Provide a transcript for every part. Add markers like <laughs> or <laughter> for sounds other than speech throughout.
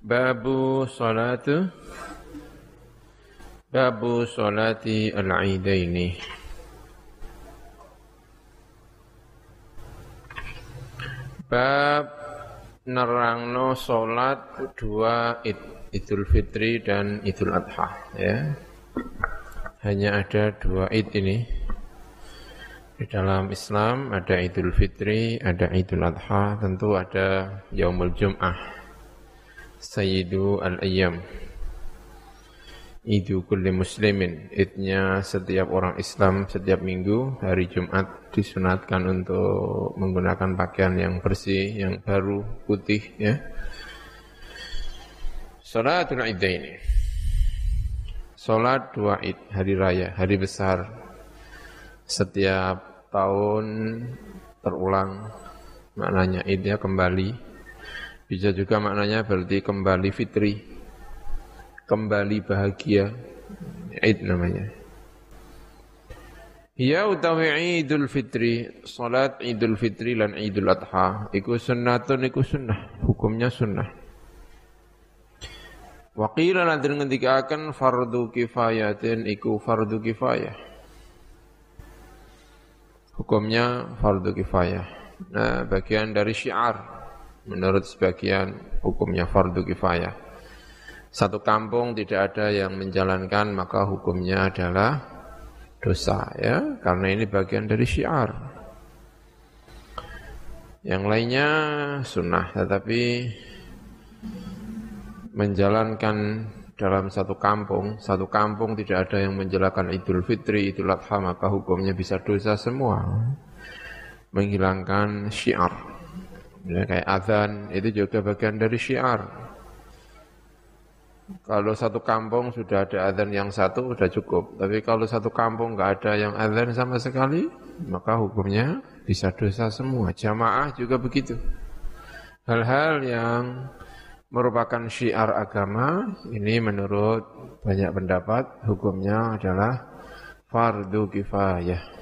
Babu salat Babu salati al-aidaini Bab nerangno salat dua id, Idul Fitri dan Idul Adha ya. Hanya ada dua id ini. Di dalam Islam ada Idul Fitri, ada Idul Adha, tentu ada Yaumul Jum'ah. Sayyidu al-Ayyam. Idu kulli muslimin. Idnya setiap orang Islam setiap minggu Hari Jumat disunatkan untuk menggunakan pakaian yang bersih Yang baru, putih ya. Salatul ini Salat dua id, hari raya, hari besar. Setiap tahun terulang. Maknanya idnya kembali bisa juga maknanya berarti kembali fitri, kembali bahagia. Id namanya. Ya utawi Idul Fitri, salat Idul Fitri lan Idul Adha, iku sunnatun iku sunnah, hukumnya sunnah. Waqila lan ngendikaken fardu kifayatin iku fardu kifayah. Hukumnya fardu kifayah. Nah, bagian dari syiar menurut sebagian hukumnya fardu kifayah. Satu kampung tidak ada yang menjalankan maka hukumnya adalah dosa ya karena ini bagian dari syiar. Yang lainnya sunnah tetapi menjalankan dalam satu kampung, satu kampung tidak ada yang menjalankan Idul Fitri, Idul Adha, maka hukumnya bisa dosa semua. Menghilangkan syiar. Ya, kayak azan itu juga bagian dari syiar. Kalau satu kampung sudah ada azan yang satu sudah cukup. Tapi kalau satu kampung nggak ada yang azan sama sekali, maka hukumnya bisa dosa semua. Jamaah juga begitu. Hal-hal yang merupakan syiar agama, ini menurut banyak pendapat hukumnya adalah fardu kifayah.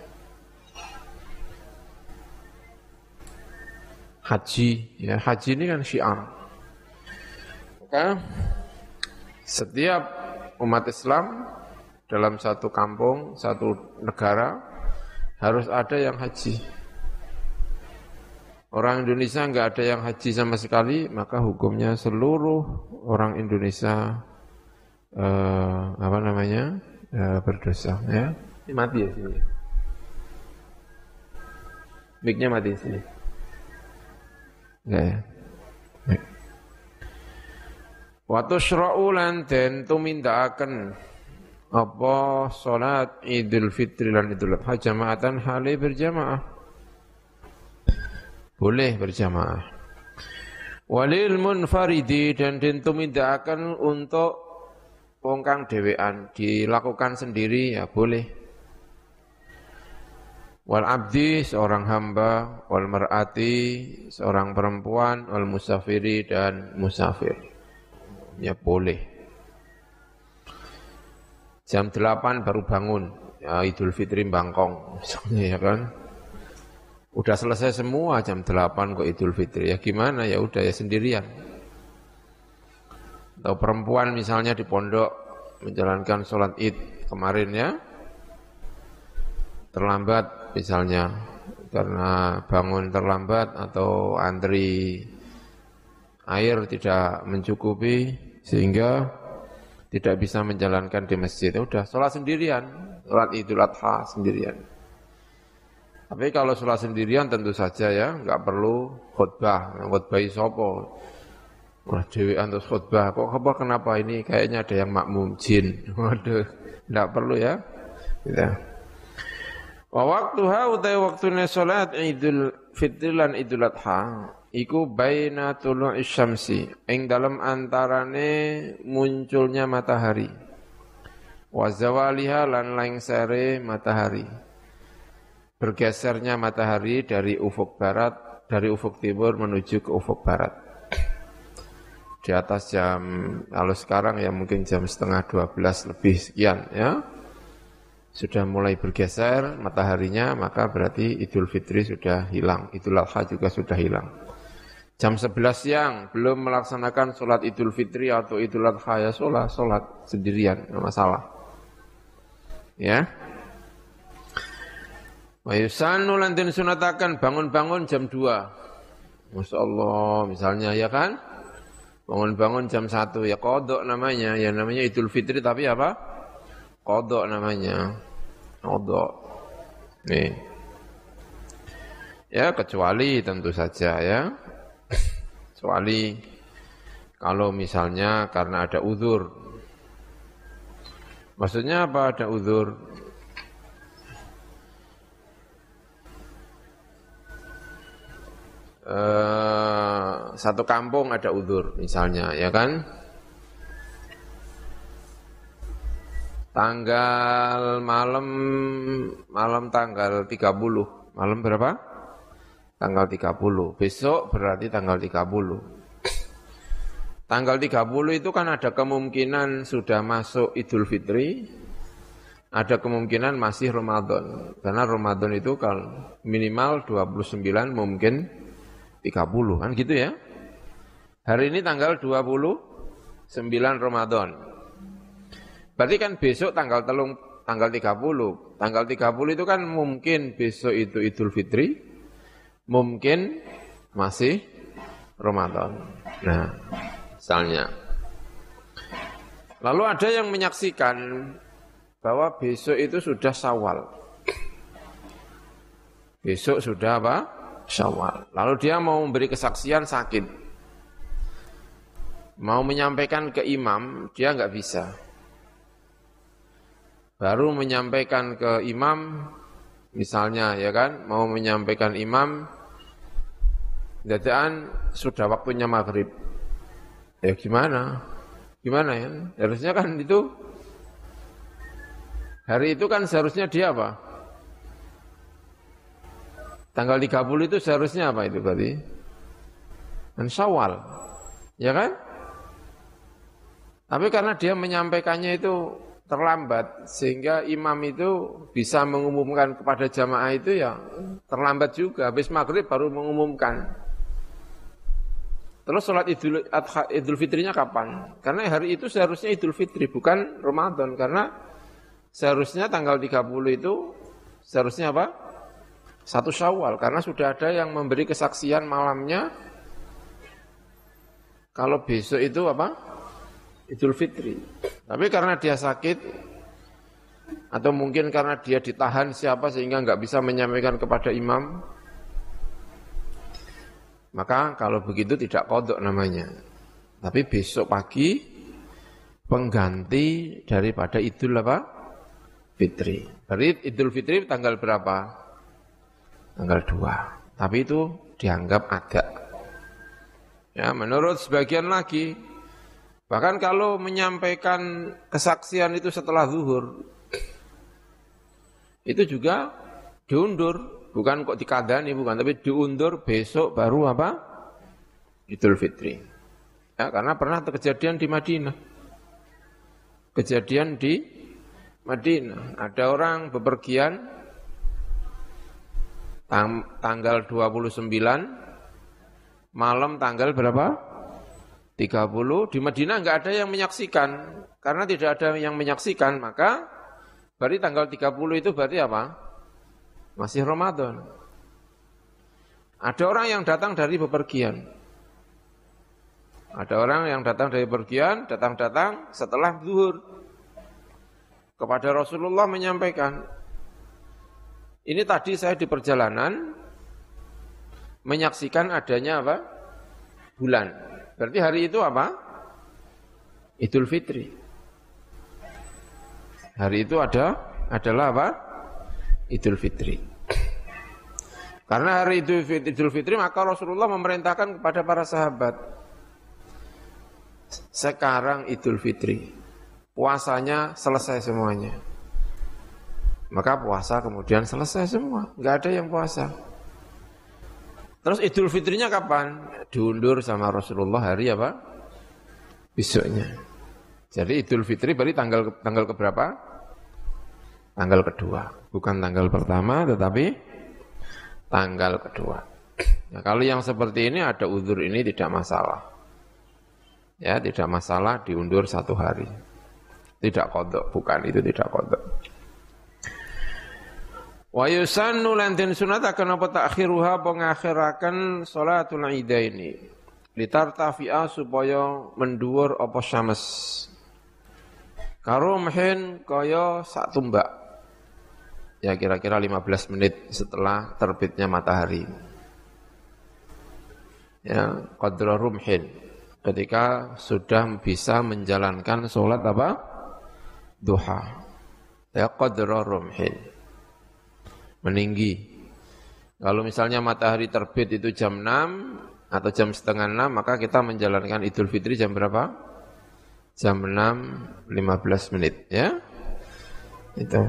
Haji ya. Haji ini kan syiar maka setiap umat Islam dalam satu kampung satu negara harus ada yang haji. Orang Indonesia nggak ada yang haji sama sekali maka hukumnya seluruh orang Indonesia eh, apa namanya eh, berdosa ya. Ini mati ya sini? Miknya mati sini. Waktu syura'u lan den tumindakaken apa salat Idul Fitri lan Idul Adha jamaatan hale berjamaah. Boleh berjamaah. Walil munfaridi dan den tumindakaken untuk wong kang dilakukan sendiri ya boleh wal abdi seorang hamba, wal mar'ati seorang perempuan, wal musafiri dan musafir. Ya boleh. Jam 8 baru bangun, ya Idul Fitri Bangkong, misalnya ya kan. Udah selesai semua jam 8 kok Idul Fitri. Ya gimana? Ya udah ya sendirian. Atau perempuan misalnya di pondok menjalankan sholat id kemarin ya, terlambat misalnya karena bangun terlambat atau antri air tidak mencukupi sehingga tidak bisa menjalankan di masjid. Ya udah sholat sendirian, sholat idul adha sendirian. Tapi kalau sholat sendirian tentu saja ya, nggak perlu khutbah, khutbah sopo. Wah dewean terus khutbah, kok apa kenapa ini kayaknya ada yang makmum jin. <laughs> Waduh, nggak perlu ya. Gitu. Wa waktuha utai waktune salat Idul Fitri lan Idul Adha. Iku baina tulu'i syamsi. Ing dalam antarane munculnya matahari. Wa zawaliha lan lengsere matahari. Bergesernya matahari dari ufuk barat dari ufuk timur menuju ke ufuk barat. Di atas jam kalau sekarang ya mungkin jam setengah 12 lebih sekian ya sudah mulai bergeser mataharinya maka berarti Idul Fitri sudah hilang. Idul Adha juga sudah hilang. Jam 11 siang belum melaksanakan sholat Idul Fitri atau Idul Adha ya sholat sholat sendirian nggak masalah. Ya. Wa yusannu sunatakan bangun-bangun jam 2 Masya Allah misalnya ya kan? Bangun-bangun jam 1 ya kodok namanya ya namanya Idul Fitri tapi apa kodok namanya Kodok. Nih. Ya kecuali tentu saja ya. Kecuali kalau misalnya karena ada uzur. Maksudnya apa ada uzur? Uh, satu kampung ada uzur misalnya ya kan Tanggal malam malam tanggal 30. Malam berapa? Tanggal 30. Besok berarti tanggal 30. Tanggal 30 itu kan ada kemungkinan sudah masuk Idul Fitri, ada kemungkinan masih Ramadan. Karena Ramadan itu kalau minimal 29 mungkin 30 kan gitu ya. Hari ini tanggal 29 Ramadan. Berarti kan besok tanggal telung tanggal 30. Tanggal 30 itu kan mungkin besok itu Idul Fitri, mungkin masih Ramadan. Nah, misalnya. Lalu ada yang menyaksikan bahwa besok itu sudah Syawal. Besok sudah apa? Syawal. Lalu dia mau memberi kesaksian sakit. Mau menyampaikan ke imam, dia nggak bisa baru menyampaikan ke imam misalnya ya kan? Mau menyampaikan imam dadaan sudah waktunya maghrib. Ya gimana? Gimana ya? Harusnya kan itu hari itu kan seharusnya dia apa? Tanggal 30 itu seharusnya apa itu berarti? Dan syawal ya kan? Tapi karena dia menyampaikannya itu terlambat. Sehingga imam itu bisa mengumumkan kepada jamaah itu ya terlambat juga. Habis maghrib baru mengumumkan. Terus sholat idul, adha, idul fitrinya kapan? Karena hari itu seharusnya idul fitri bukan Ramadan. Karena seharusnya tanggal 30 itu seharusnya apa? Satu syawal. Karena sudah ada yang memberi kesaksian malamnya. Kalau besok itu apa? Idul Fitri. Tapi karena dia sakit, atau mungkin karena dia ditahan siapa sehingga nggak bisa menyampaikan kepada imam, maka kalau begitu tidak kodok namanya. Tapi besok pagi pengganti daripada Idul apa? Fitri. Berarti Idul Fitri tanggal berapa? Tanggal 2. Tapi itu dianggap agak. Ya, menurut sebagian lagi Bahkan kalau menyampaikan kesaksian itu setelah zuhur, itu juga diundur, bukan kok dikadani, bukan, tapi diundur besok baru apa? Idul Fitri. Ya, karena pernah kejadian di Madinah. Kejadian di Madinah. Ada orang bepergian tang tanggal 29, malam tanggal berapa? 30 di Madinah enggak ada yang menyaksikan karena tidak ada yang menyaksikan maka berarti tanggal 30 itu berarti apa? Masih Ramadan. Ada orang yang datang dari bepergian. Ada orang yang datang dari bepergian, datang-datang setelah zuhur. Kepada Rasulullah menyampaikan, ini tadi saya di perjalanan menyaksikan adanya apa? Bulan. Berarti hari itu apa? Idul Fitri. Hari itu ada adalah apa? Idul Fitri. Karena hari Idul Fitri maka Rasulullah memerintahkan kepada para sahabat. Sekarang Idul Fitri. Puasanya selesai semuanya. Maka puasa kemudian selesai semua. Enggak ada yang puasa. Terus Idul Fitrinya kapan? Diundur sama Rasulullah hari apa? Besoknya. Jadi Idul Fitri berarti tanggal tanggal keberapa? Tanggal kedua. Bukan tanggal pertama tetapi tanggal kedua. Nah, kalau yang seperti ini ada uzur ini tidak masalah. Ya, tidak masalah diundur satu hari. Tidak kodok, bukan itu tidak kodok. Wa yusannu lantin sunat akan apa takhiruha pengakhirakan salatul idaini. Litartafi'a supaya menduur apa syams. Karumhin kaya sak tumbak ya kira-kira 15 menit setelah terbitnya matahari. Ya, qadra rumhin. Ketika sudah bisa menjalankan sholat apa? Duha. Ya, qadra rumhin. Meninggi. Kalau misalnya matahari terbit itu jam 6 atau jam setengah 6, maka kita menjalankan Idul Fitri jam berapa? Jam 6, 15 menit. Ya, itu.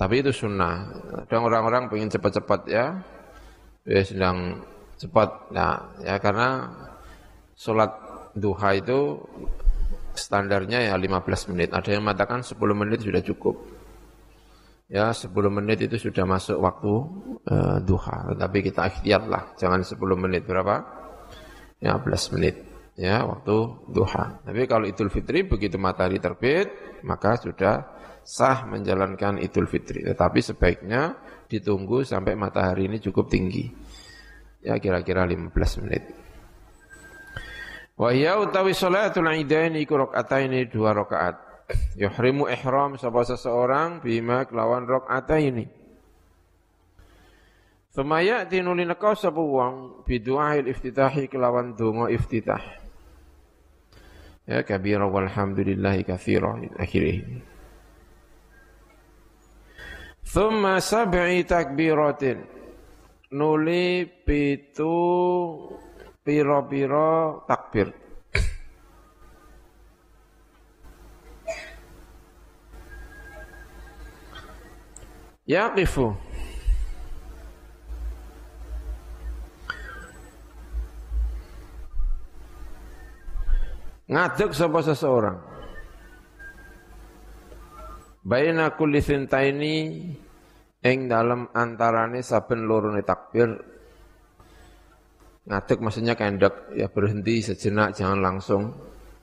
Tapi itu sunnah. Ada orang-orang pengen cepat-cepat ya. Ya sedang cepat. Nah, ya karena sholat duha itu standarnya ya 15 menit. Ada yang mengatakan 10 menit sudah cukup. Ya 10 menit itu sudah masuk waktu uh, duha. Tetapi kita ikhtiar lah. Jangan 10 menit. Berapa? 15 menit. Ya waktu duha. Tapi kalau Idul Fitri begitu matahari terbit, maka sudah sah menjalankan Idul Fitri. Tetapi sebaiknya ditunggu sampai matahari ini cukup tinggi. Ya kira-kira 15 menit. Wa ya utawi salatul idaini iku rakaataini dua rakaat. Yuhrimu ihram sapa seseorang bima kelawan rakaataini. Semaya tinuli nekau sapa wong bidu'ail iftitahi kelawan donga iftitah. Ya kabira walhamdulillahi katsira akhirih. Thumma sab'i takbiratin. Nuli pitu piro-piro takbir. Yaqifu. Ngadeg sapa seseorang. Baina kulli sintaini ing dalam antarane saben lorone takbir ngadeg maksudnya kendek ya berhenti sejenak jangan langsung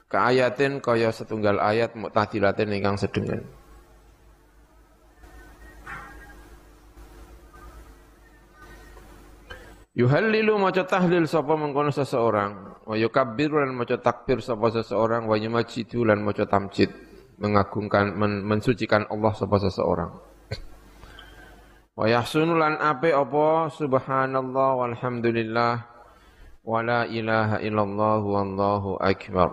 ke ayatin kaya setunggal ayat muktadilatin ingkang sedengan Yuhallilu maca tahlil sapa mengkono seseorang wa yukabbiru lan maca takbir sapa seseorang wa yumajidu lan maca tamjid mengagungkan men, mensucikan Allah sapa seseorang. Wa yahsunu lan ape apa subhanallah walhamdulillah wa la ilaha illallah wallahu akbar.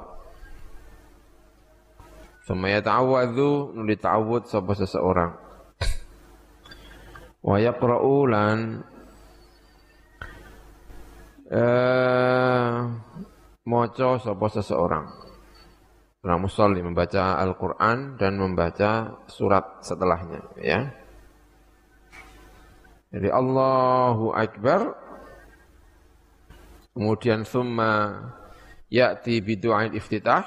Thumma yata'awadhu nuli ta'awud sapa seseorang. Wa yaqra'u lan eh maca sapa seseorang. Seorang musalli membaca Al-Quran dan membaca surat setelahnya. Ya. Jadi Allahu Akbar. Kemudian summa ya'ti bidu'ain iftitah.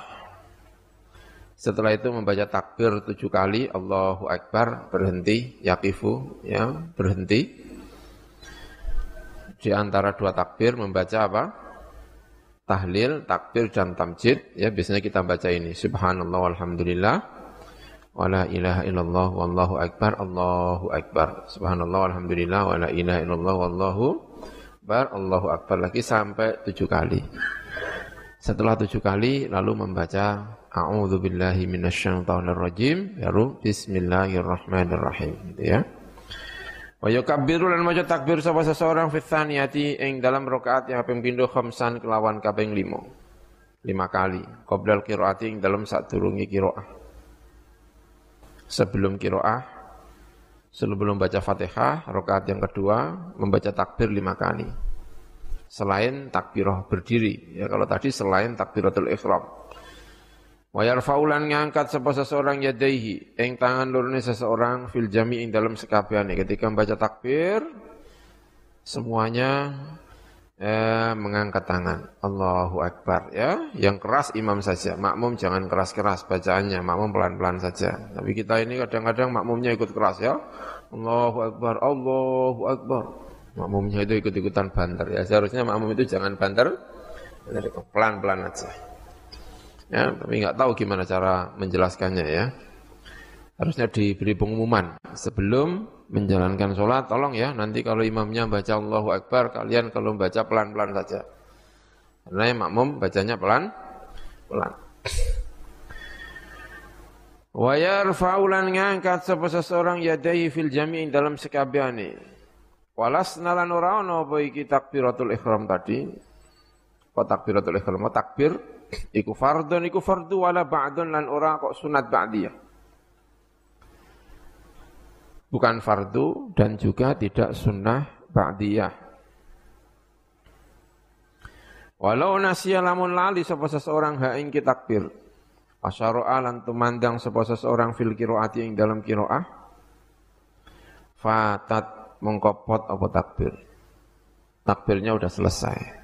Setelah itu membaca takbir tujuh kali, Allahu Akbar, berhenti, yakifu, ya, berhenti. Di antara dua takbir membaca apa? tahlil, takbir dan tamjid. Ya biasanya kita baca ini. Subhanallah walhamdulillah. Wala ilaha illallah wallahu akbar Allahu akbar. Subhanallah walhamdulillah. Wala ilaha illallah wallahu akbar Allahu akbar. Lagi sampai tujuh kali. Setelah tujuh kali lalu membaca a'udzu billahi minasyaitonir rajim baru bismillahirrahmanirrahim. Gitu ya Wa yukabbiru lan maca takbir sapa seseorang fi tsaniyati ing dalam rakaat yang kaping pindho khamsan kelawan kaping 5. Lima kali. Qoblal qiraati ing dalam sadurunge qiraah. Sebelum qiraah sebelum baca Fatihah, rakaat yang kedua membaca takbir lima kali. Selain takbirah berdiri, ya kalau tadi selain takbiratul ihram. Wa yarfa'ulan ngangkat sapa seseorang yadaihi ing tangan lurune seseorang fil jami'in dalam sekabehane ketika membaca takbir semuanya eh, mengangkat tangan. Allahu Akbar ya. Yang keras imam saja. Makmum jangan keras-keras bacaannya. Makmum pelan-pelan saja. Tapi kita ini kadang-kadang makmumnya ikut keras ya. Allahu Akbar, Allahu Akbar. Makmumnya itu ikut-ikutan banter ya. Seharusnya makmum itu jangan banter. Pelan-pelan aja. Ya, tapi nggak tahu gimana cara menjelaskannya ya. Harusnya diberi pengumuman sebelum menjalankan sholat, tolong ya, nanti kalau imamnya baca Allahu Akbar, kalian kalau baca pelan-pelan saja. Karena yang makmum bacanya pelan, pelan. Wa yarfa'ulan ngangkat sapa seseorang yadai fil jami'in dalam sekabiani. Walasna lan ora apa iki takbiratul ihram tadi. Apa takbiratul ihram? Takbir iku fardun iku fardu wala ba'dun lan ora kok sunat ba'diyah bukan fardu dan juga tidak sunnah ba'diyah. Walau nasya lamun lali sapa seseorang ha ing takbir. Asyara lan tumandang sapa seseorang fil qiraati ing dalam qiraah. Fatat mengkopot apa takbir. Takbirnya udah selesai.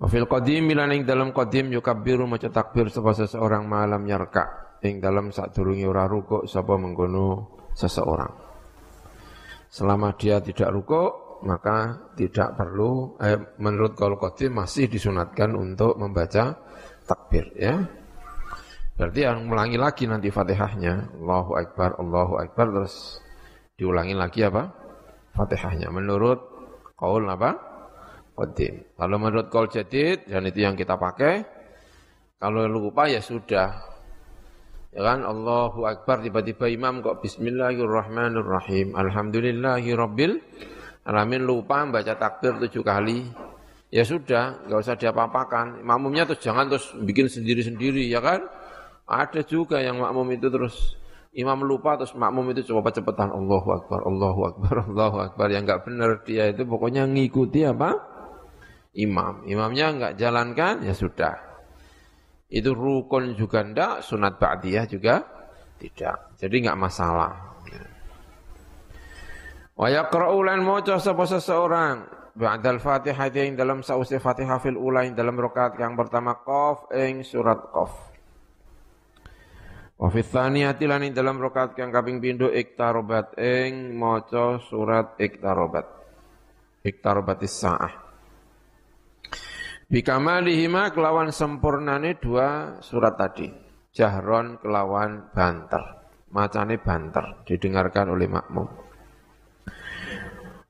Wa fil qadim ing dalam qadim yukabbiru maca takbir sapa seseorang malam yarka' ing dalam sadurunge ora rukuk sapa mengkono seseorang. Selama dia tidak rukuk, maka tidak perlu eh, menurut kaul qadim masih disunatkan untuk membaca takbir ya. Berarti yang melangi lagi nanti Fatihahnya, Allahu Akbar, Allahu Akbar terus diulangi lagi apa? Fatihahnya menurut kaul apa? Qadim. Kalau menurut kaul jadid dan itu yang kita pakai, kalau lupa ya sudah Ya kan Allahu Akbar tiba-tiba imam kok Bismillahirrahmanirrahim. Alhamdulillahi Rabbil Alamin lupa baca takbir tujuh kali. Ya sudah, nggak usah diapa-apakan. Makmumnya terus jangan terus bikin sendiri-sendiri ya kan. Ada juga yang makmum itu terus imam lupa terus makmum itu coba cepetan Allahu Akbar, Allahu Akbar, <laughs> Allahu Akbar. Yang nggak benar dia itu pokoknya ngikuti apa? Imam. Imamnya nggak jalankan ya sudah itu rukun juga ndak, sunat ba'diyah juga tidak. Jadi enggak masalah. Wa yaqra'u lan maca sapa seseorang ba'dal Fatihah yang dalam sausi Fatihah fil ula dalam rakaat yang pertama qaf ing surat qaf. Wa fi tsaniyati lan dalam rakaat yang kaping pindho iktarobat ing maca surat iktarobat. Iktarobatis sa'ah. Bikamalihima kelawan sempurnane dua surat tadi. Jahron kelawan banter. Macane banter. Didengarkan oleh makmum.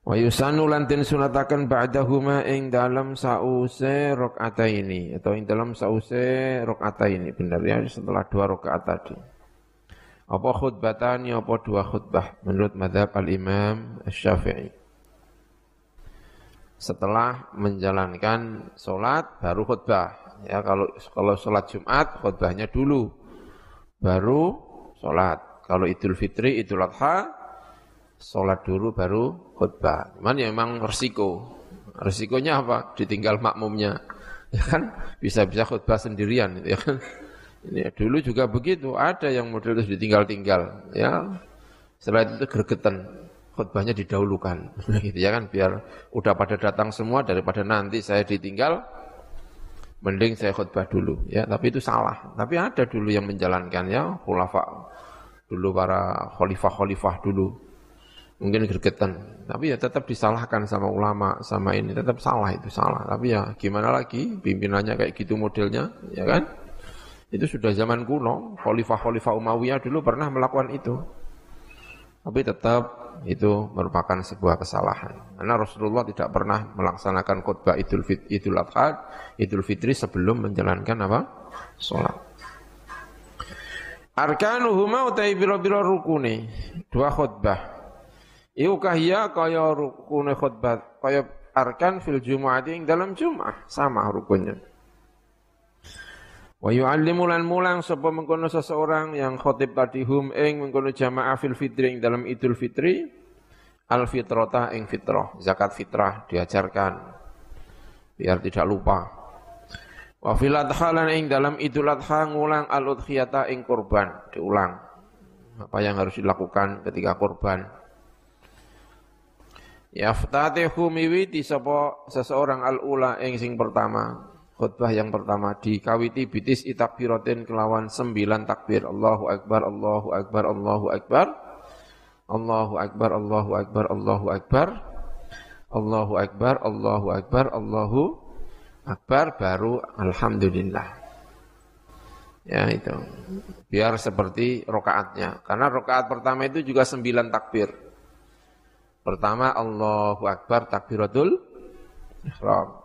Wa yusanu lantin sunatakan ba'dahuma ing dalam sause rokata ini atau ing dalam sause rokata ini benar ya setelah dua rokaat tadi. Apa khutbatani apa dua khutbah menurut madhab al-imam syafii setelah menjalankan sholat baru khutbah. Ya kalau kalau sholat Jumat khutbahnya dulu, baru sholat. Kalau Idul Fitri, Idul Adha, sholat dulu baru khutbah. Cuman ya memang resiko. Resikonya apa? Ditinggal makmumnya. <laughs> Ya kan bisa-bisa khutbah sendirian. Ya kan? Ini dulu juga begitu. Ada yang model itu ditinggal-tinggal. Ya. Setelah itu gergetan khutbahnya didahulukan. Gitu ya kan biar udah pada datang semua daripada nanti saya ditinggal mending saya khutbah dulu ya. Tapi itu salah. Tapi ada dulu yang menjalankan ya khulafa dulu para khalifah-khalifah dulu. Mungkin gergetan. Tapi ya tetap disalahkan sama ulama sama ini. Tetap salah itu salah. Tapi ya gimana lagi pimpinannya kayak gitu modelnya ya kan? Itu sudah zaman kuno. Khalifah-khalifah Umayyah dulu pernah melakukan itu. Tapi tetap itu merupakan sebuah kesalahan. Karena Rasulullah tidak pernah melaksanakan khutbah Idul Fit, Idul Adha, Idul Fitri sebelum menjalankan apa? Salat. Arkanuhuma utai biro-biro rukuni. Dua khutbah. Iku kahya kaya rukune khutbah, kaya arkan fil Jum'ati dalam Jum'ah sama rukunnya. Wa yu'allimu lan mulang sapa mengkono seseorang yang khotib tadi hum ing mengkono jamaah fil fitri ing dalam Idul Fitri al fitrata ing fitrah, zakat fitrah diajarkan biar tidak lupa. Wa fil adha lan ing dalam Idul Adha ngulang al udhiyata ing kurban, diulang. Apa yang harus dilakukan ketika kurban. Yaftatihu miwiti sapa seseorang al ula ing sing pertama khutbah yang pertama dikawiti bitis itakbiratin kelawan sembilan takbir. Allahu Akbar, Allahu Akbar, Allahu Akbar. Allahu Akbar, Allahu Akbar, Allahu Akbar. Allahu Akbar, Allahu Akbar, Allahu Akbar. Baru Alhamdulillah. Ya itu. Biar seperti rokaatnya. Karena rokaat pertama itu juga sembilan takbir. Pertama Allahu Akbar takbiratul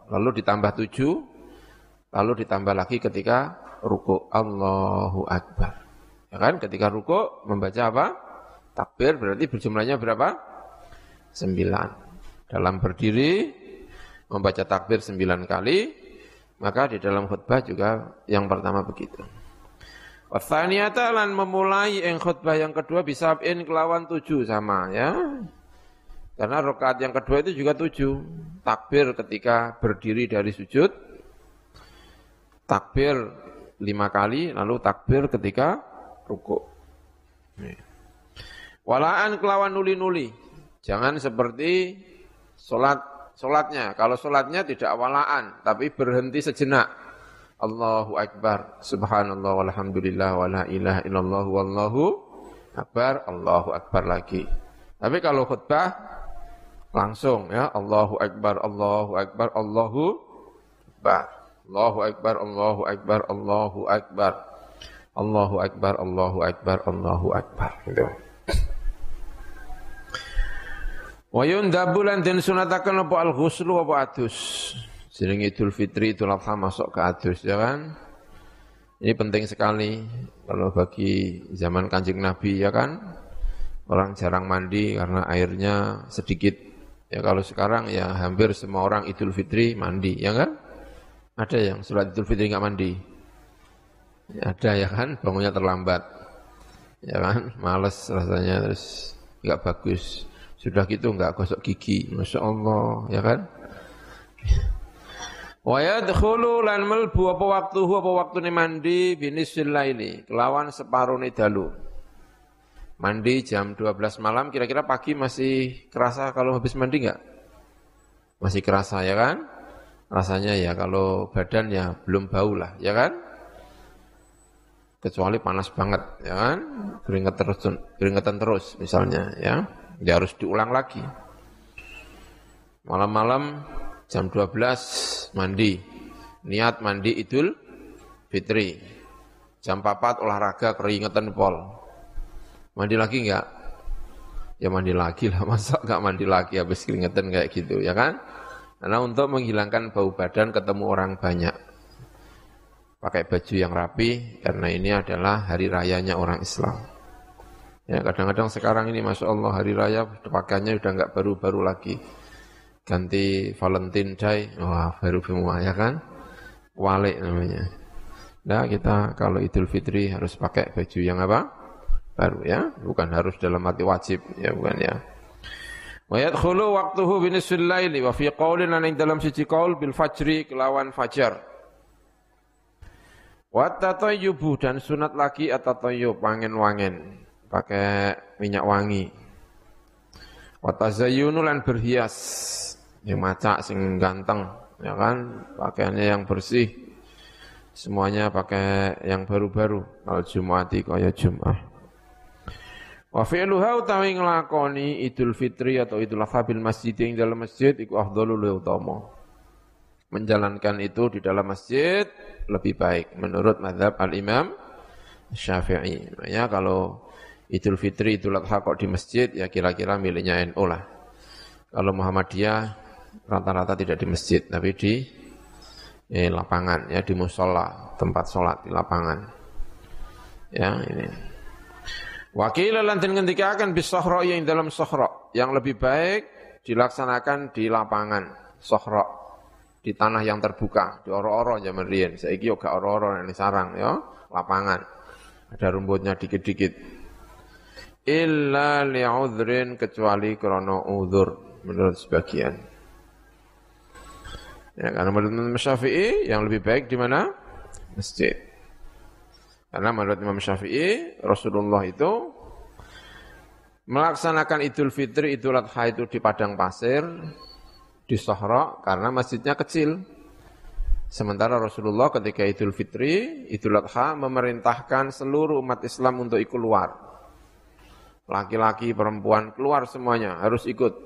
lalu ditambah tujuh Lalu ditambah lagi ketika ruku Allahu Akbar. Ya kan? Ketika ruku membaca apa? Takbir berarti berjumlahnya berapa? Sembilan. Dalam berdiri membaca takbir sembilan kali, maka di dalam khutbah juga yang pertama begitu. Wathaniyata lan memulai yang khutbah yang kedua bisa in kelawan tujuh sama ya. Karena rokaat yang kedua itu juga tujuh. Takbir ketika berdiri dari sujud, takbir lima kali, lalu takbir ketika ruku. Walaan kelawan nuli-nuli. Jangan seperti solat solatnya. Kalau solatnya tidak walaan, tapi berhenti sejenak. Allahu Akbar, Subhanallah, walhamdulillah, wa la ilaha illallah, wallahu Akbar, Allahu Akbar lagi. Tapi kalau khutbah, langsung ya, Allahu Akbar, Allahu Akbar, Allahu Akbar. Allahu Akbar, Allahu Akbar, Allahu Akbar. Allahu Akbar, Allahu Akbar, Allahu Akbar. Gitu. Wa yundabu lan den sunataken apa al-ghuslu apa adus. Jeneng Idul Fitri Idul Adha masuk ke adus ya kan. Ini penting sekali kalau bagi zaman Kanjeng Nabi ya kan. Orang jarang mandi karena airnya sedikit. Ya kalau sekarang ya hampir semua orang Idul Fitri mandi ya kan. Ada yang sholat idul fitri nggak mandi? Ya, ada ya kan, bangunnya terlambat. Ya kan, males rasanya, terus nggak bagus. Sudah gitu nggak gosok gigi, Masya Allah, ya kan? Wa yadkhulu lan melbu apa waktu apa waktu ini mandi binisil laili kelawan separuh dalu. Mandi jam 12 malam kira-kira pagi masih kerasa kalau habis mandi enggak? Masih kerasa ya kan? Rasanya ya kalau badan ya belum bau lah, ya kan? Kecuali panas banget, ya kan? Keringat terus, keringetan terus misalnya, ya. Dia harus diulang lagi. Malam-malam jam 12 mandi. Niat mandi Idul Fitri. Jam 4 olahraga keringetan pol. Mandi lagi enggak? Ya mandi lagi lah, <laughs> masa enggak mandi lagi habis keringetan kayak gitu, ya kan? Karena untuk menghilangkan bau badan ketemu orang banyak. Pakai baju yang rapi, karena ini adalah hari rayanya orang Islam. Ya kadang-kadang sekarang ini Masya Allah hari raya pakaiannya udah nggak baru-baru lagi. Ganti Valentine Day, wah baru semua ya kan? Walik namanya. Nah kita kalau Idul Fitri harus pakai baju yang apa? Baru ya, bukan harus dalam arti wajib ya bukan ya. Wa yadkhulu waqtuhu binisfil laili wa fi qaulin lan dalam siji qaul bil fajri kelawan fajar. Wa tatayyubu dan sunat lagi atatayyub wangen-wangen pakai minyak wangi. Wa tazayyunu lan berhias yang macak sing ganteng ya kan pakaiannya yang bersih semuanya pakai yang baru-baru al jumati kaya Jumat. Wa fi'luha utawi nglakoni Idul Fitri atau Idul Adha bil masjid yang dalam masjid iku afdhalul utama. Menjalankan itu di dalam masjid lebih baik menurut mazhab Al-Imam Syafi'i. Makanya kalau Idul Fitri, Idul Adha kok di masjid ya kira-kira miliknya NU lah. Kalau Muhammadiyah rata-rata tidak di masjid tapi di eh, lapangan ya di musola tempat sholat di lapangan. Ya ini. Wakil lan den ngendikaken bis sahra yang dalam sahra yang lebih baik dilaksanakan di lapangan sahra di tanah yang terbuka, di oro-oro zaman riyen. Saiki yo gak oro-oro ini sarang ya, lapangan. Ada rumputnya dikit-dikit. Illa li'udhrin kecuali krono udhur menurut sebagian. Ya, karena menurut Syafi'i yang lebih baik di mana? Masjid. Karena menurut Imam Syafi'i, Rasulullah itu melaksanakan Idul Fitri, Idul Adha itu di padang pasir, di Sahra karena masjidnya kecil. Sementara Rasulullah ketika Idul Fitri, Idul Adha memerintahkan seluruh umat Islam untuk ikut keluar. Laki-laki, perempuan keluar semuanya harus ikut.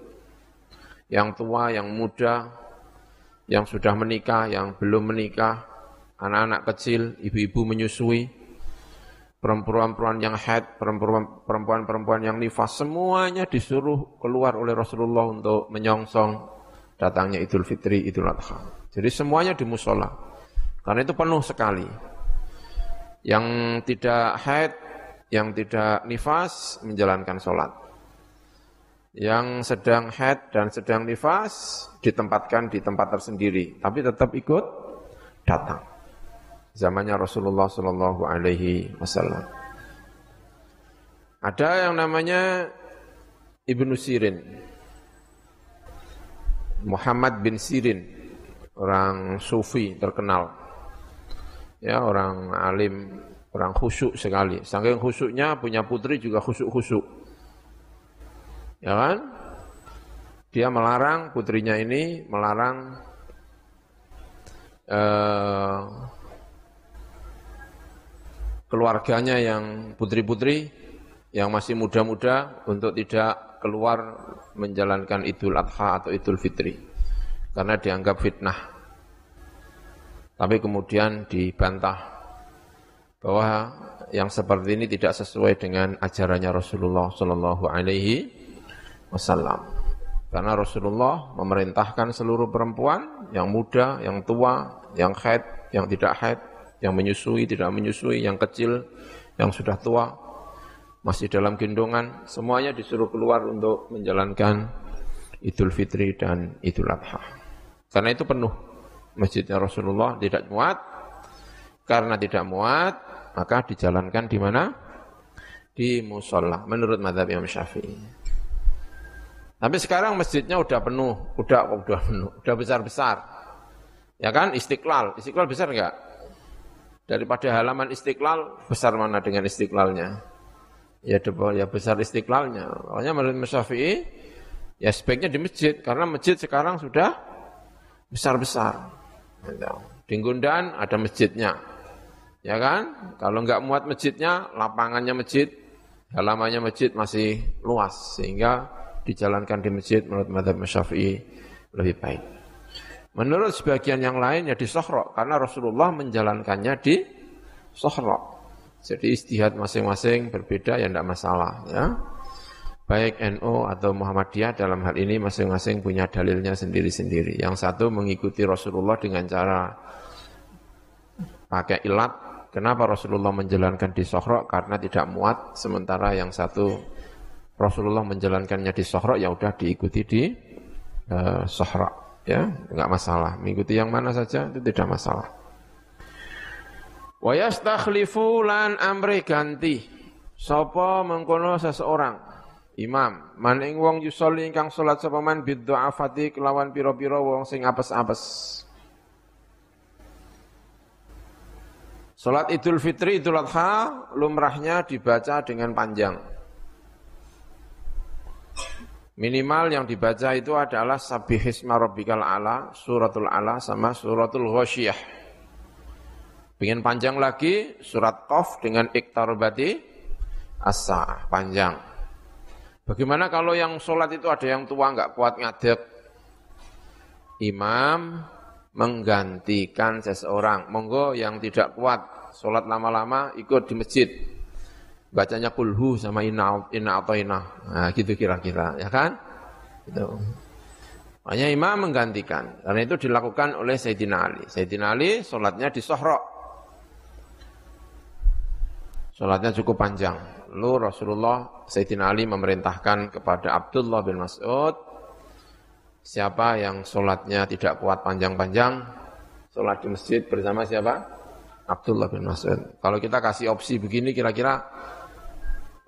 Yang tua, yang muda, yang sudah menikah, yang belum menikah, anak-anak kecil, ibu-ibu menyusui, perempuan-perempuan yang head, perempuan-perempuan yang nifas, semuanya disuruh keluar oleh Rasulullah untuk menyongsong datangnya Idul Fitri, Idul Adha. Jadi semuanya di musola. Karena itu penuh sekali. Yang tidak head, yang tidak nifas, menjalankan sholat. Yang sedang head dan sedang nifas, ditempatkan di tempat tersendiri. Tapi tetap ikut datang zamannya Rasulullah Shallallahu Alaihi Wasallam. Ada yang namanya Ibnu Sirin, Muhammad bin Sirin, orang sufi terkenal, ya orang alim, orang khusyuk sekali. Saking khusyuknya punya putri juga khusyuk-khusyuk, ya kan? Dia melarang putrinya ini melarang uh, keluarganya yang putri-putri yang masih muda-muda untuk tidak keluar menjalankan Idul Adha atau Idul Fitri karena dianggap fitnah. Tapi kemudian dibantah bahwa yang seperti ini tidak sesuai dengan ajarannya Rasulullah Shallallahu Alaihi Wasallam. Karena Rasulullah memerintahkan seluruh perempuan yang muda, yang tua, yang haid, yang tidak haid yang menyusui, tidak menyusui, yang kecil, yang sudah tua, masih dalam gendongan, semuanya disuruh keluar untuk menjalankan Idul Fitri dan Idul Adha. Karena itu penuh. Masjidnya Rasulullah tidak muat. Karena tidak muat, maka dijalankan di mana? Di musola, menurut madhab Imam Syafi'i. Tapi sekarang masjidnya udah penuh, udah udah penuh, udah besar-besar. Ya kan, istiqlal. Istiqlal besar enggak? Daripada halaman istiqlal besar mana dengan istiqlalnya? Ya ya besar istiqlalnya. Makanya menurut Syafi'i ya sebaiknya di masjid karena masjid sekarang sudah besar-besar. Di Gundan ada masjidnya ya kan? Kalau nggak muat masjidnya lapangannya masjid halamannya masjid masih luas sehingga dijalankan di masjid menurut madhab Syafi'i lebih baik Menurut sebagian yang lain ya di Sohro, karena Rasulullah menjalankannya di Sohro. Jadi istihad masing-masing berbeda ya tidak masalah ya. Baik NU atau Muhammadiyah dalam hal ini masing-masing punya dalilnya sendiri-sendiri. Yang satu mengikuti Rasulullah dengan cara pakai ilat. Kenapa Rasulullah menjalankan di Sohro? Karena tidak muat. Sementara yang satu Rasulullah menjalankannya di Sohro ya udah diikuti di uh, Sohro ya enggak masalah. Mengikuti yang mana saja itu tidak masalah. Wa yastakhlifu lan amri ganti. Sapa mengkono seseorang? Imam man ing wong yusolli ingkang salat sapa man biddu'afati kelawan pira-pira wong sing apes-apes. Salat Idul Fitri, Idul Adha lumrahnya dibaca dengan panjang. Minimal yang dibaca itu adalah Sabihisma Rabbikal Ala, Suratul Ala sama Suratul Ghoshiyah. Pengen panjang lagi, surat Qaf dengan Iktarobati Asa, panjang. Bagaimana kalau yang sholat itu ada yang tua nggak kuat ngadep? Imam menggantikan seseorang. Monggo yang tidak kuat, sholat lama-lama ikut di masjid bacanya kulhu sama inna inna atau inna. Nah, gitu kira-kira, ya kan? Itu. Hanya imam menggantikan. Karena itu dilakukan oleh Sayyidina Ali. Sayyidina Ali sholatnya di Sohro. Sholatnya cukup panjang. Lalu Rasulullah Sayyidina Ali memerintahkan kepada Abdullah bin Mas'ud siapa yang sholatnya tidak kuat panjang-panjang, sholat di masjid bersama siapa? Abdullah bin Mas'ud. Kalau kita kasih opsi begini kira-kira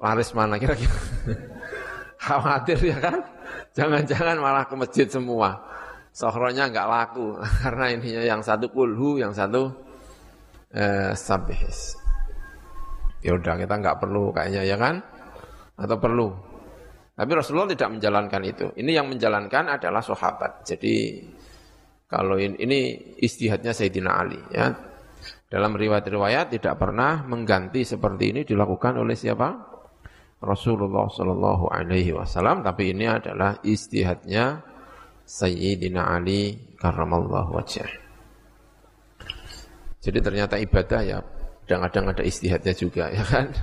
laris mana kira-kira? <laughs> Khawatir ya kan? Jangan-jangan malah ke masjid semua. Sohronya nggak laku <laughs> karena ininya yang satu kulhu, yang satu eh, sabihis. Ya kita nggak perlu kayaknya ya kan? Atau perlu? Tapi Rasulullah tidak menjalankan itu. Ini yang menjalankan adalah sahabat. Jadi kalau ini, ini istihadnya Sayyidina Ali ya. Dalam riwayat-riwayat tidak pernah mengganti seperti ini dilakukan oleh siapa? Rasulullah Shallallahu Alaihi Wasallam. Tapi ini adalah istihadnya Sayyidina Ali karramallahu wajah. Jadi ternyata ibadah ya kadang-kadang ada istihadnya juga ya kan.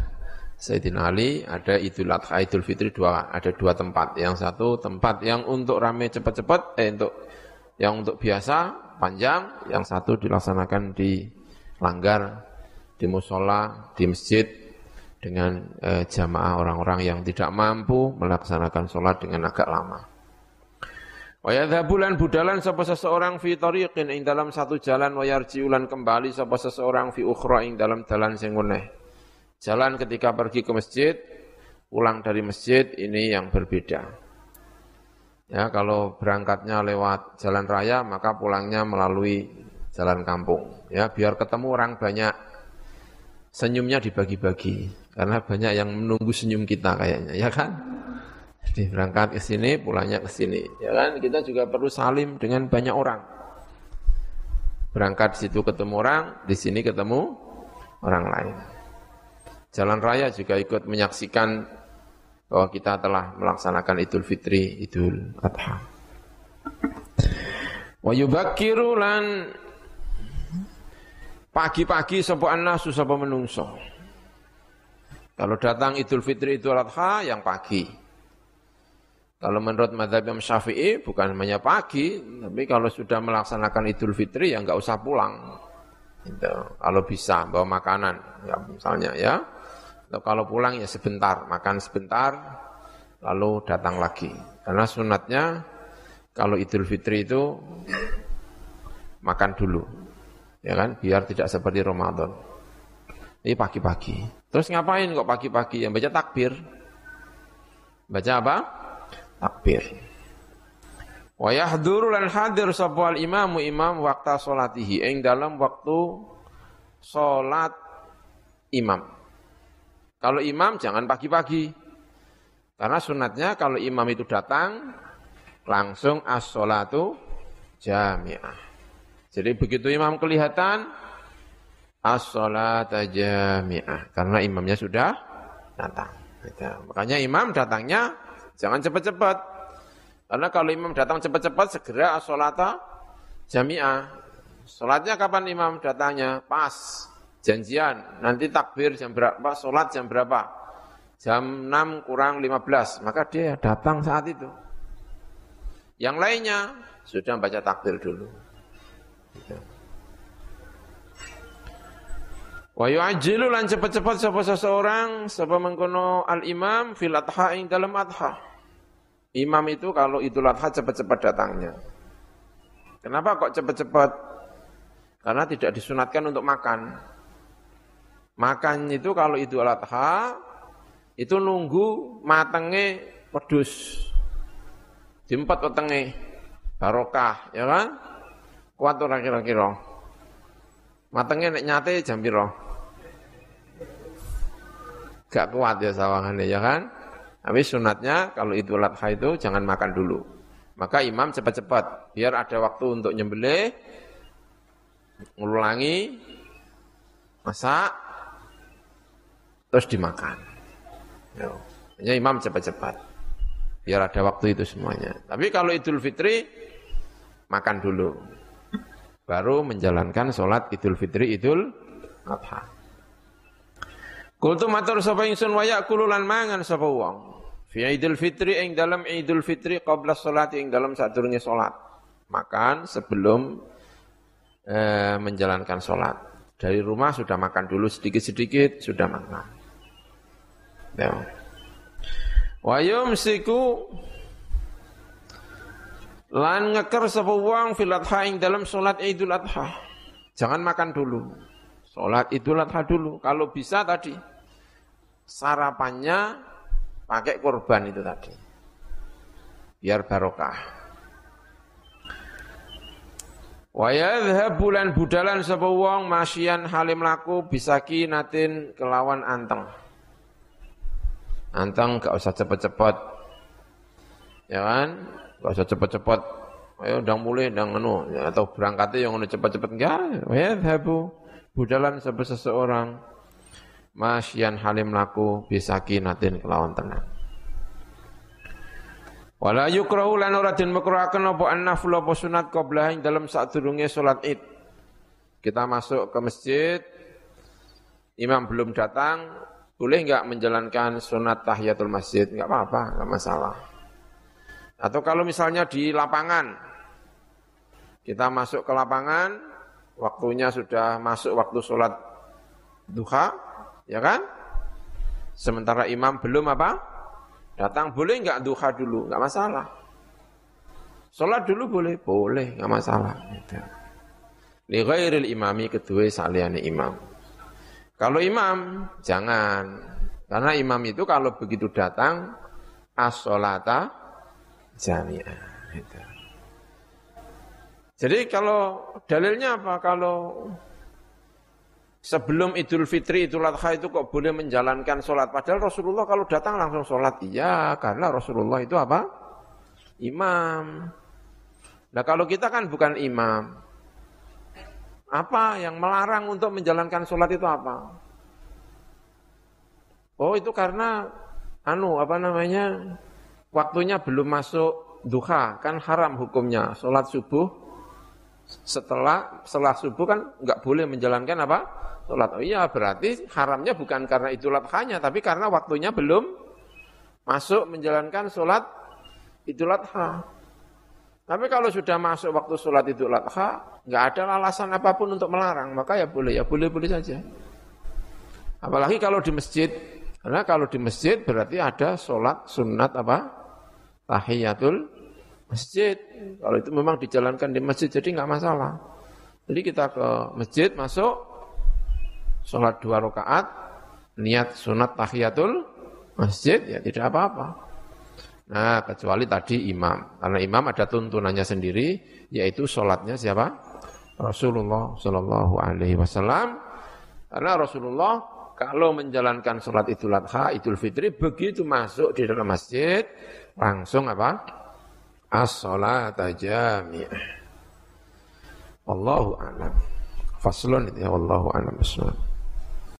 Sayyidina Ali ada Idul Adha, Idul Fitri dua ada dua tempat. Yang satu tempat yang untuk rame cepat-cepat, eh untuk yang untuk biasa panjang, yang satu dilaksanakan di langgar, di musola, di masjid dengan eh, jamaah orang-orang yang tidak mampu melaksanakan sholat dengan agak lama. Wa yadhabulan budalan sapa seseorang fi tariqin ing dalam satu jalan wa yarjiulan kembali sapa seseorang fi ukhra ing dalam dalan sing Jalan ketika pergi ke masjid, pulang dari masjid ini yang berbeda. Ya, kalau berangkatnya lewat jalan raya, maka pulangnya melalui jalan kampung. Ya, biar ketemu orang banyak, senyumnya dibagi-bagi. Karena banyak yang menunggu senyum kita kayaknya, ya kan? Jadi berangkat ke sini, pulangnya ke sini. Ya kan? Kita juga perlu salim dengan banyak orang. Berangkat situ ketemu orang, di sini ketemu orang lain. Jalan raya juga ikut menyaksikan bahwa kita telah melaksanakan Idul Fitri, Idul Adha. Wa yubakkiru lan pagi-pagi sapa nasu sapa menungso. Kalau datang Idul Fitri, Idul Adha yang pagi. Kalau menurut madhab Imam Syafi'i bukan hanya pagi, tapi kalau sudah melaksanakan Idul Fitri ya nggak usah pulang. Gitu. Kalau bisa bawa makanan, ya misalnya ya. Atau kalau pulang ya sebentar, makan sebentar, lalu datang lagi. Karena sunatnya kalau Idul Fitri itu makan dulu. Ya kan, biar tidak seperti Ramadan. Ini pagi-pagi. Terus ngapain kok pagi-pagi? Yang baca takbir. Baca apa? Takbir. Wa yahduru lan hadir sapa imamu imam waktu salatihi ing dalam waktu salat imam. Kalau imam jangan pagi-pagi. Karena sunatnya kalau imam itu datang, langsung as-sholatu jami'ah. Jadi begitu imam kelihatan, as-sholata jami'ah. Karena imamnya sudah datang. Gitu. Makanya imam datangnya jangan cepat-cepat. Karena kalau imam datang cepat-cepat, segera as-sholata jami'ah. Sholatnya kapan imam datangnya? Pas janjian, nanti takbir jam berapa, sholat jam berapa, jam 6 kurang 15, maka dia datang saat itu. Yang lainnya sudah baca takbir dulu. Gitu. Wa yu'ajjilu lan cepat-cepat sapa seseorang sapa mengkono al-imam fil adha ing dalam adha. Imam itu kalau Idul Adha cepat-cepat datangnya. Kenapa kok cepat-cepat? Karena tidak disunatkan untuk makan. Makan itu kalau itu adha itu nunggu matenge pedus. Diempat wetenge barokah, ya kan? Kuat ora kira-kira. Matenge nek nyate jam pira? Gak kuat ya sawangane ya kan? Tapi sunatnya kalau itu adha itu jangan makan dulu. Maka imam cepat-cepat biar ada waktu untuk nyembelih, ngulangi, masak, terus dimakan. Ya, imam cepat-cepat. Biar ada waktu itu semuanya. Tapi kalau Idul Fitri, makan dulu. Baru menjalankan sholat Idul Fitri, Idul Adha. Kultu matur sapa ingsun waya kululan mangan sapa wong. Fi Idul Fitri ing dalam Idul Fitri qabla sholat ing dalam sadurunge sholat. Makan sebelum eh, menjalankan sholat. Dari rumah sudah makan dulu sedikit-sedikit, sudah makan. Ya. Wa yumsiku Lan ngeker sapa wong fil adha ing dalam salat Idul Adha. Jangan makan dulu. Salat Idul Adha dulu. Kalau bisa tadi sarapannya pakai korban itu tadi. Biar barokah. Wa yadhhabu lan budalan sapa wong masyian halim laku bisaki natin kelawan anteng. Anteng gak usah cepet-cepet. Ya kan? Gak usah cepet-cepet. Ayo udah mulai udah anu ya, atau berangkatnya yang anu cepet-cepet enggak. Ya habu budalan sebab seseorang masyian halim laku bisaki natin kelawan tenang. Wala yukrahu lan ora den makruhaken apa an-naflu apa sunat qablah ing dalam sadurunge salat Id. Kita masuk ke masjid, imam belum datang, boleh enggak menjalankan sunat tahiyatul masjid? Enggak apa-apa, enggak masalah. Atau kalau misalnya di lapangan, kita masuk ke lapangan, waktunya sudah masuk waktu sholat duha, ya kan? Sementara imam belum apa? Datang boleh nggak duha dulu? Nggak masalah. Sholat dulu boleh? Boleh, nggak masalah. Gitu. Imami kedua saliyane imam. Kalau imam, jangan. Karena imam itu kalau begitu datang, as-sholata jami'ah. Gitu. Jadi kalau dalilnya apa? Kalau sebelum Idul Fitri, Idul Adha itu kok boleh menjalankan sholat? Padahal Rasulullah kalau datang langsung sholat. Iya, karena Rasulullah itu apa? Imam. Nah kalau kita kan bukan imam. Apa yang melarang untuk menjalankan sholat itu apa? Oh itu karena anu apa namanya waktunya belum masuk duha kan haram hukumnya sholat subuh setelah setelah subuh kan nggak boleh menjalankan apa? Sholat. Oh iya berarti haramnya bukan karena idul adhanya tapi karena waktunya belum masuk menjalankan sholat idul adha tapi kalau sudah masuk waktu sholat idul adha nggak ada alasan apa pun untuk melarang. Maka ya boleh ya boleh boleh saja. Apalagi kalau di masjid. Karena kalau di masjid berarti ada sholat sunat apa? Tahiyatul masjid. Kalau itu memang dijalankan di masjid jadi nggak masalah. Jadi kita ke masjid masuk sholat dua rakaat niat sunat tahiyatul masjid ya tidak apa-apa. Nah kecuali tadi imam karena imam ada tuntunannya sendiri yaitu sholatnya siapa? Rasulullah Shallallahu Alaihi Wasallam karena Rasulullah kalau menjalankan sholat idul adha, idul fitri, begitu masuk di dalam masjid, langsung apa? As-sholat jami'ah. Allahu a'lam. Faslun itu ya, Allahu a'lam.